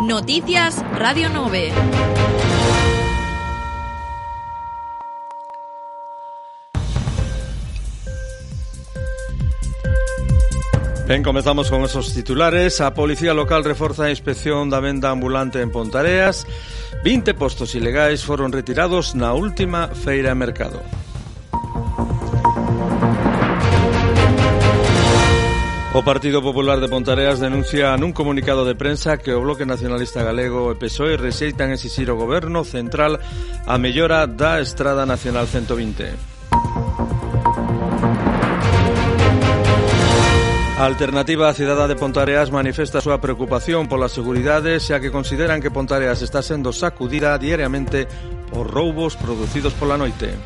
Noticias Radio 9. Ben, comezamos con esos titulares. A Policía Local reforza a inspección da venda ambulante en Pontareas. 20 postos ilegais foron retirados na última feira de mercado. O Partido Popular de Pontareas denuncia nun comunicado de prensa que o Bloque Nacionalista Galego e PSOE rexeitan exixir o Goberno Central a mellora da Estrada Nacional 120. A alternativa Cidadá cidade de Pontareas manifesta a súa preocupación pola seguridade xa que consideran que Pontareas está sendo sacudida diariamente por roubos producidos pola noite.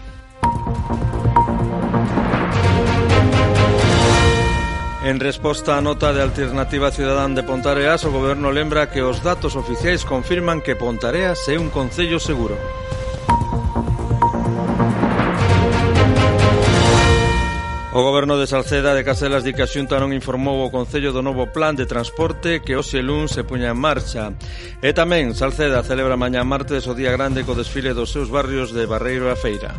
En resposta á nota de Alternativa Ciudadán de Pontareas, o goberno lembra que os datos oficiais confirman que Pontareas é un concello seguro. O goberno de Salceda de Caselas di que a Xunta non informou o Concello do novo plan de transporte que hoxe lún se puña en marcha. E tamén Salceda celebra mañá martes o Día Grande co desfile dos seus barrios de Barreiro e Feira.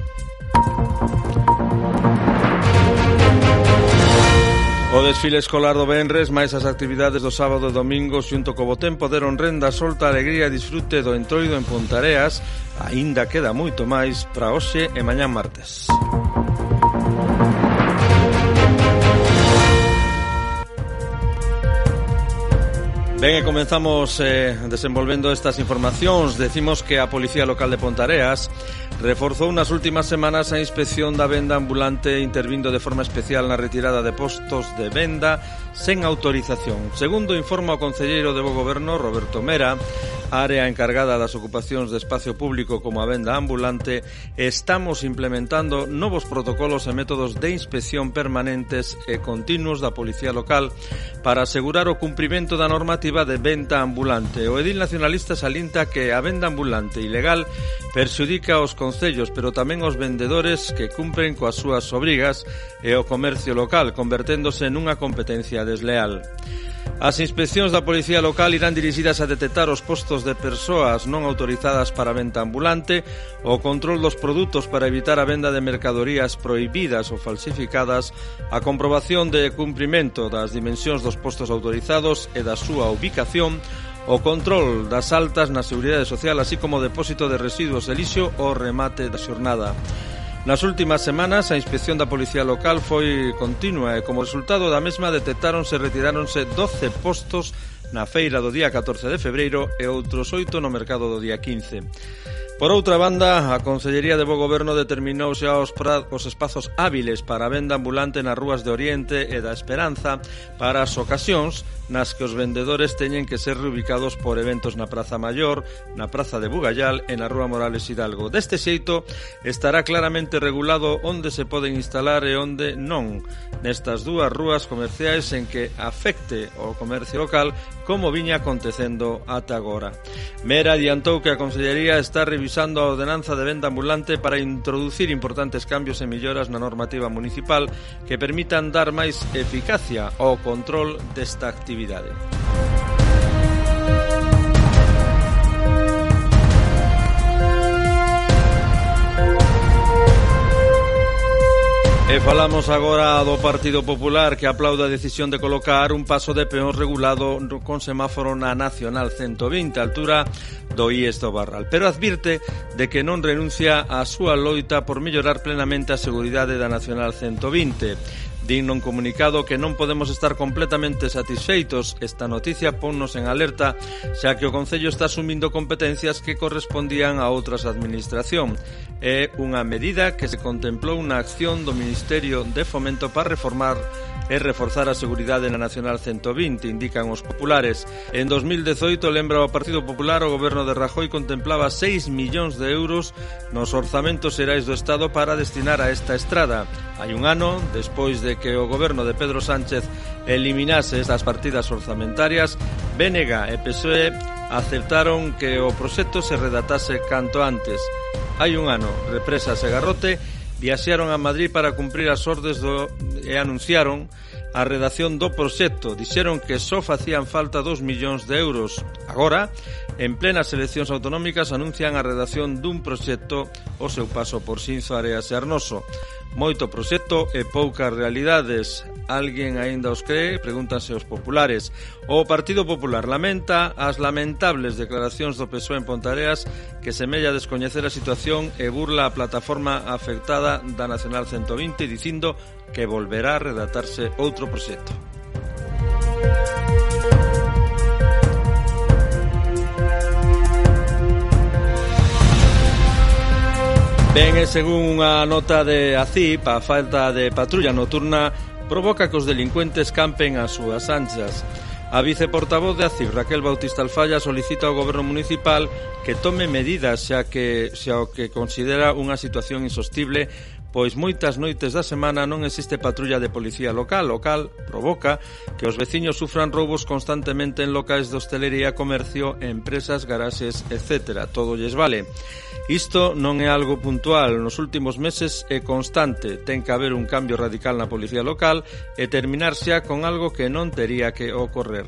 O desfile escolar do Benres, máis as actividades do sábado e domingo xunto co Botempo deron renda solta alegría e disfrute do entroido en Pontareas, aínda queda moito máis para hoxe e mañá martes. Ben, e comenzamos eh, desenvolvendo estas informacións. Decimos que a Policía Local de Pontareas Reforzou nas últimas semanas a inspección da venda ambulante intervindo de forma especial na retirada de postos de venda sen autorización. Segundo informa o Concelleiro de Bo Goberno, Roberto Mera, área encargada das ocupacións de espacio público como a venda ambulante, estamos implementando novos protocolos e métodos de inspección permanentes e continuos da Policía Local para asegurar o cumprimento da normativa de venta ambulante. O edil nacionalista salinta que a venda ambulante ilegal perxudica os concellos, pero tamén os vendedores que cumpren coas súas obrigas e o comercio local, converténdose nunha competencia desleal. As inspeccións da Policía Local irán dirixidas a detectar os postos de persoas non autorizadas para venta ambulante, o control dos produtos para evitar a venda de mercadorías prohibidas ou falsificadas, a comprobación de cumprimento das dimensións dos postos autorizados e da súa ubicación, o control das altas na Seguridade Social, así como o depósito de residuos de lixo ao remate da xornada. Nas últimas semanas, a inspección da Policía Local foi continua e como resultado da mesma detectáronse e retiráronse 12 postos na feira do día 14 de febreiro e outros 8 no mercado do día 15. Por outra banda, a Consellería de Bo Goberno determinou xa os, pra, os espazos hábiles para a venda ambulante nas rúas de Oriente e da Esperanza para as ocasións nas que os vendedores teñen que ser reubicados por eventos na Praza Mayor, na Praza de Bugallal e na Rúa Morales Hidalgo. Deste xeito, estará claramente regulado onde se poden instalar e onde non nestas dúas rúas comerciais en que afecte o comercio local como viña acontecendo ata agora. Mera adiantou que a Consellería está revisando revisando a ordenanza de venda ambulante para introducir importantes cambios e melloras na normativa municipal que permitan dar máis eficacia ao control desta actividade. E falamos agora do Partido Popular que aplauda a decisión de colocar un paso de peón regulado con semáforo na Nacional 120, altura do IES do Barral, pero advirte de que non renuncia á súa loita por mellorar plenamente a seguridade da Nacional 120. Din non comunicado que non podemos estar completamente satisfeitos. Esta noticia ponnos en alerta, xa que o Concello está asumindo competencias que correspondían a outras administración. É unha medida que se contemplou na acción do Ministerio de Fomento para reformar e reforzar a seguridade na Nacional 120, indican os populares. En 2018, lembra o Partido Popular, o goberno de Rajoy contemplaba 6 millóns de euros nos orzamentos xerais do Estado para destinar a esta estrada. Hai un ano, despois de que o goberno de Pedro Sánchez eliminase estas partidas orzamentarias, BNG e PSOE aceptaron que o proxecto se redatase canto antes. Hai un ano, represas e garrote viaxaron a Madrid para cumprir as ordes do, e anunciaron a redacción do proxecto. Dixeron que só facían falta 2 millóns de euros. Agora, en plenas eleccións autonómicas, anuncian a redacción dun proxecto o seu paso por Sinzo Areas e Arnoso. Moito proxecto e poucas realidades alguén aínda os cree, pregúntanse os populares. O Partido Popular lamenta as lamentables declaracións do PSOE en Pontareas que semella descoñecer a situación e burla a plataforma afectada da Nacional 120 dicindo que volverá a redactarse outro proxecto. Ben, e según unha nota de ACIP, a falta de patrulla nocturna provoca que os delincuentes campen as súas anchas. A viceportavoz de ACIF, Raquel Bautista Alfalla, solicita ao goberno municipal que tome medidas xa que xa o que considera unha situación insostible pois moitas noites da semana non existe patrulla de policía local, o cal provoca que os veciños sufran roubos constantemente en locais de hostelería, comercio, empresas, garaxes, etc. Todo lles vale. Isto non é algo puntual, nos últimos meses é constante, ten que haber un cambio radical na policía local e terminar xa con algo que non tería que ocorrer.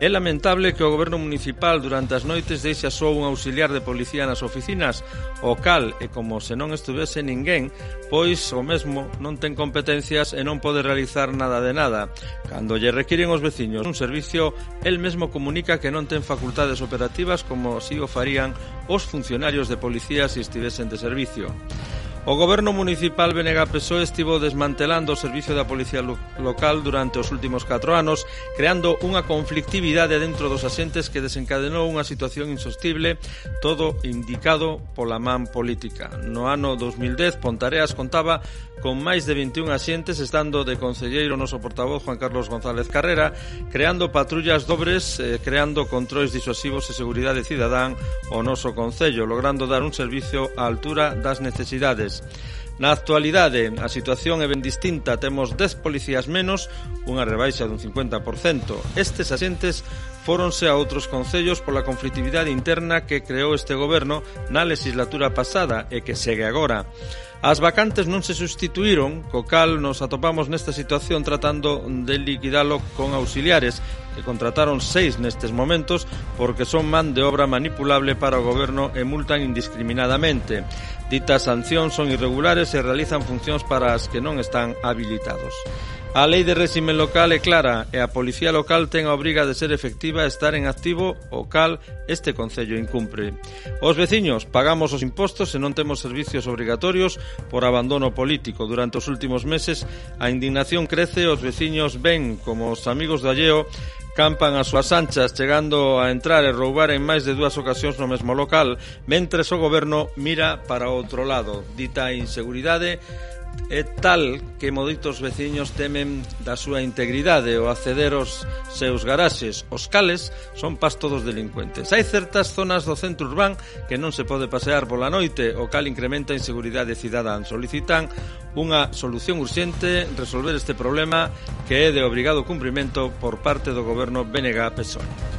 É lamentable que o goberno municipal durante as noites deixa só un auxiliar de policía nas oficinas, o cal, e como se non estuvese ninguén, pois o mesmo non ten competencias e non pode realizar nada de nada. Cando lle requiren os veciños un servicio, el mesmo comunica que non ten facultades operativas como si o farían os funcionarios de policía se estivesen de servicio. O goberno municipal Benega PSOE estivo desmantelando o servicio da policía local durante os últimos 4 anos, creando unha conflictividade dentro dos asentes que desencadenou unha situación insostible, todo indicado pola man política. No ano 2010, Pontareas contaba con máis de 21 asientes, estando de concelleiro o noso portavoz Juan Carlos González Carrera, creando patrullas dobres, eh, creando controis disuasivos e seguridade cidadán o noso concello, logrando dar un servicio á altura das necesidades policías. Na actualidade, a situación é ben distinta, temos 10 policías menos, unha rebaixa dun 50%. Estes axentes fóronse a outros concellos pola conflictividade interna que creou este goberno na legislatura pasada e que segue agora. As vacantes non se sustituíron, co cal nos atopamos nesta situación tratando de liquidalo con auxiliares, que contrataron seis nestes momentos porque son man de obra manipulable para o goberno e multan indiscriminadamente. Ditas sancións son irregulares e realizan funcións para as que non están habilitados. A lei de réxime local é clara e a policía local ten a obriga de ser efectiva e estar en activo, o cal este Concello incumpre. Os veciños pagamos os impostos e non temos servicios obrigatorios por abandono político. Durante os últimos meses a indignación crece e os veciños ven como os amigos de Alleo campan as súas anchas chegando a entrar e roubar en máis de dúas ocasións no mesmo local, mentres o goberno mira para outro lado. Dita inseguridade é tal que moitos veciños temen da súa integridade ou acceder aos seus garaxes, os cales son pasto dos delincuentes. Hai certas zonas do centro urbán que non se pode pasear pola noite, o cal incrementa a inseguridade cidadán. Solicitan unha solución urxente, resolver este problema que é de obrigado cumprimento por parte do goberno BNG-PSOE.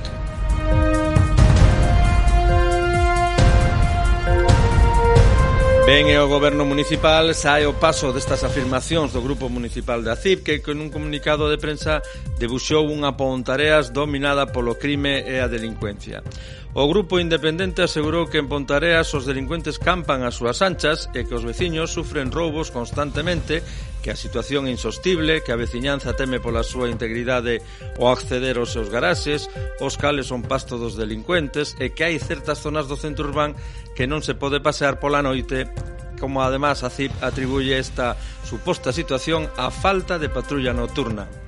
Ben e o Goberno Municipal sae o paso destas afirmacións do Grupo Municipal da CIP que con un comunicado de prensa debuxou unha pontareas dominada polo crime e a delincuencia. O grupo independente asegurou que en Pontareas os delincuentes campan as súas anchas e que os veciños sufren roubos constantemente, que a situación é insostible, que a veciñanza teme pola súa integridade ao acceder aos seus garaxes, os cales son pasto dos delincuentes e que hai certas zonas do centro urbán que non se pode pasear pola noite como además a CIP atribuye esta suposta situación á falta de patrulla nocturna.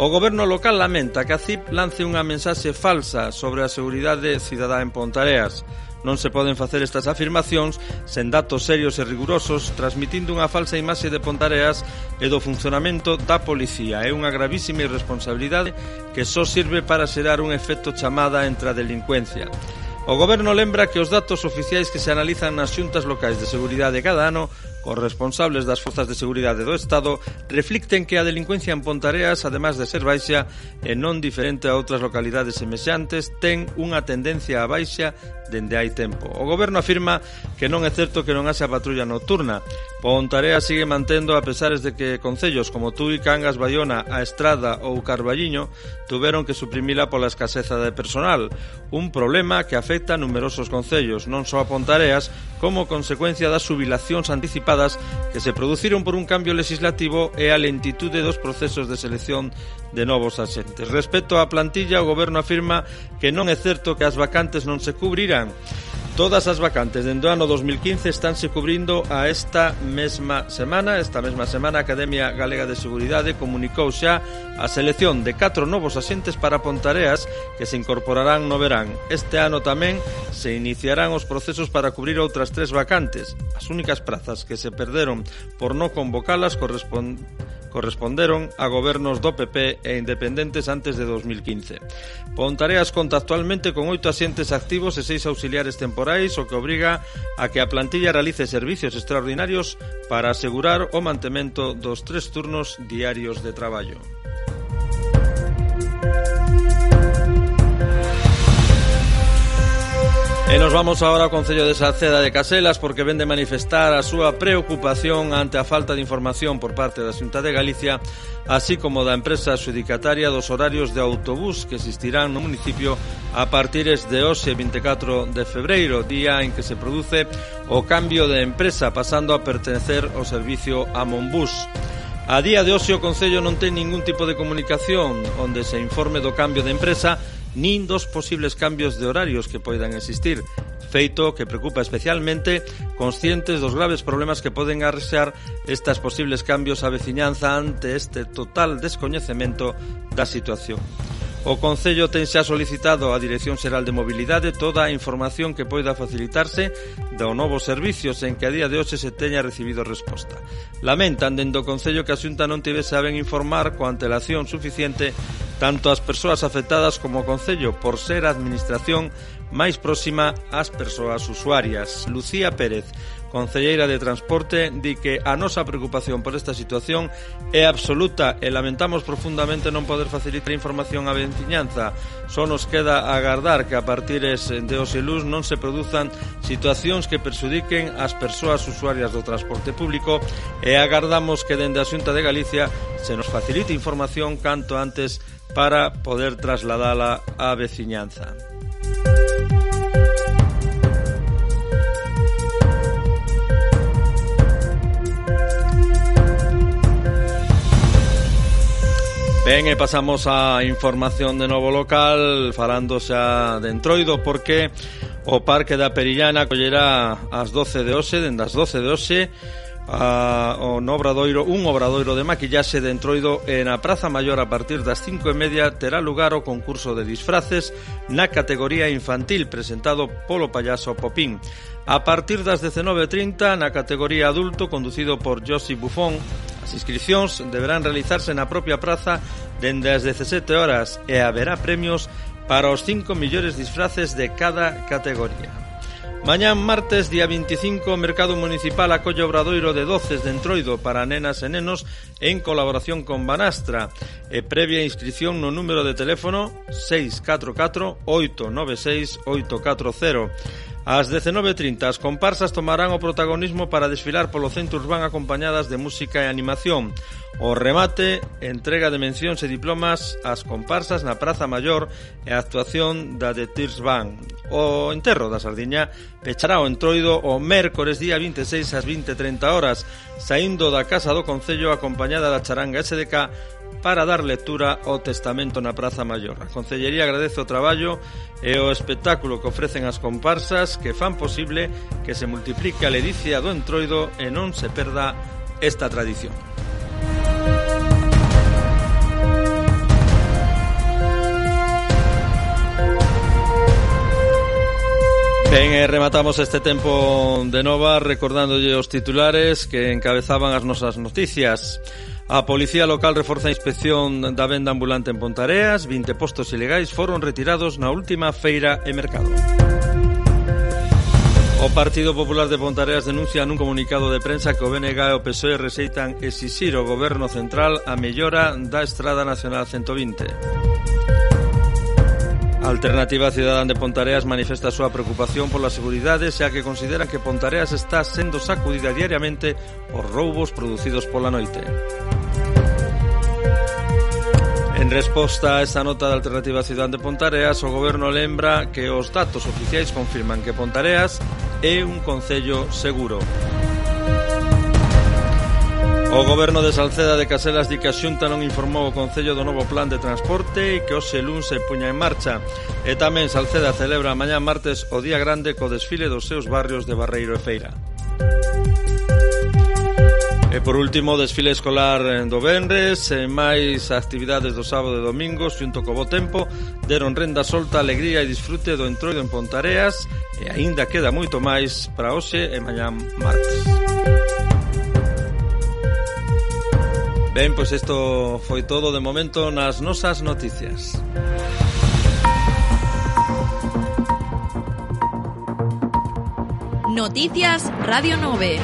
O goberno local lamenta que a CIP lance unha mensaxe falsa sobre a seguridade cidadá en Pontareas. Non se poden facer estas afirmacións sen datos serios e rigurosos transmitindo unha falsa imaxe de Pontareas e do funcionamento da policía. É unha gravísima irresponsabilidade que só sirve para xerar un efecto chamada entre a delincuencia. O goberno lembra que os datos oficiais que se analizan nas xuntas locais de seguridade cada ano Os responsables das forzas de seguridade do Estado reflicten que a delincuencia en Pontareas, además de ser baixa e non diferente a outras localidades semexantes, ten unha tendencia a baixa dende hai tempo. O goberno afirma que non é certo que non haxa patrulla nocturna. Pontareas sigue mantendo a pesares de que concellos como Tui, Cangas, Bayona, A Estrada ou Carballiño tuveron que suprimila pola escaseza de personal, un problema que afecta a numerosos concellos, non só a Pontareas, como consecuencia das subilacións anticipadas que se produciron por un cambio legislativo e a lentitude dos procesos de selección de novos axentes. Respecto á plantilla, o Goberno afirma que non é certo que as vacantes non se cubrirán Todas as vacantes dende o ano 2015 estánse cubrindo a esta mesma semana. Esta mesma semana a Academia Galega de Seguridade comunicou xa a selección de catro novos asentes para Pontareas que se incorporarán no verán. Este ano tamén se iniciarán os procesos para cubrir outras tres vacantes. As únicas prazas que se perderon por non convocalas corresponden corresponderon a gobernos do PP e independentes antes de 2015. Pontareas conta actualmente con oito asientes activos e seis auxiliares temporais temporais o que obriga a que a plantilla realice servicios extraordinarios para asegurar o mantemento dos tres turnos diarios de traballo. E nos vamos agora ao Concello de Salceda de Caselas porque vende manifestar a súa preocupación ante a falta de información por parte da Xunta de Galicia así como da empresa xudicataria dos horarios de autobús que existirán no municipio a partir de hoxe 24 de febreiro, día en que se produce o cambio de empresa pasando a pertenecer ao servicio a Monbus. A día de hoxe o Concello non ten ningún tipo de comunicación onde se informe do cambio de empresa nin dos posibles cambios de horarios que poidan existir feito que preocupa especialmente conscientes dos graves problemas que poden arrexar estas posibles cambios á veciñanza ante este total descoñecemento da situación. O Concello ten xa solicitado á Dirección Xeral de Mobilidade toda a información que poida facilitarse do novo servicio sen que a día de hoxe se teña recibido resposta. Lamentan dendo o Concello que a Xunta non tivese a ben informar coa antelación suficiente tanto as persoas afectadas como o Concello por ser a Administración máis próxima ás persoas usuarias. Lucía Pérez, concelleira de Transporte, di que a nosa preocupación por esta situación é absoluta e lamentamos profundamente non poder facilitar información á veciñanza. Só nos queda agardar que a partir de hoxe luz non se produzan situacións que persudiquen as persoas usuarias do transporte público e agardamos que dende a Xunta de Galicia se nos facilite información canto antes para poder trasladala á veciñanza. Ben, e eh, pasamos á información de novo local falando xa de Entroido porque o Parque da Perillana collerá ás 12 de hoxe, dende as 12 de hoxe a, o no obradoiro, un obradoiro de maquillaxe de Entroido e na Praza Maior a partir das 5 e media terá lugar o concurso de disfraces na categoría infantil presentado polo payaso Popín. A partir das 19.30 na categoría adulto conducido por Josi Buffon As inscripcións deberán realizarse na propia praza dende as 17 horas e haberá premios para os 5 millores disfraces de cada categoría. Mañán martes, día 25, o Mercado Municipal acolle o Obradoiro de Doces de Entroido para nenas e nenos en colaboración con Banastra e previa inscripción no número de teléfono 644 896 840 Ás 19.30 as comparsas tomarán o protagonismo para desfilar polo centro urbán acompañadas de música e animación. O remate, entrega de mencións e diplomas ás comparsas na Praza Mayor e a actuación da de Tears Band. O enterro da Sardiña pechará o entroido o mércores día 26 ás 20.30 horas, saindo da Casa do Concello acompañada da charanga SDK para dar lectura ao testamento na Praza Maior. A Concellería agradece o traballo e o espectáculo que ofrecen as comparsas que fan posible que se multiplique a ledicia do entroido e non se perda esta tradición. Ben, e eh, rematamos este tempo de nova recordándolle os titulares que encabezaban as nosas noticias. A Policía Local reforza a inspección da venda ambulante en Pontareas, 20 postos ilegais foron retirados na última feira e mercado. O Partido Popular de Pontareas denuncia nun comunicado de prensa que o BNG e o PSOE reseitan exixir ao Goberno Central a mellora da Estrada Nacional 120. A Alternativa Cidadán de Pontareas manifesta a súa preocupación pola seguridade xa que considera que Pontareas está sendo sacudida diariamente por roubos producidos pola noite. En resposta a esta nota de Alternativa Cidade de Pontareas, o goberno lembra que os datos oficiais confirman que Pontareas é un concello seguro. O goberno de Salceda de Caselas di que a Xunta non informou o Concello do novo plan de transporte e que hoxe lun se puña en marcha. E tamén Salceda celebra mañá martes o Día Grande co desfile dos seus barrios de Barreiro e Feira. E por último, desfile escolar do Benres e eh, máis actividades do sábado e domingo xunto co bo tempo deron renda solta, alegría e disfrute do entroido en Pontareas e aínda queda moito máis para hoxe e mañán martes. Ben, pois isto foi todo de momento nas nosas noticias. Noticias Radio 9.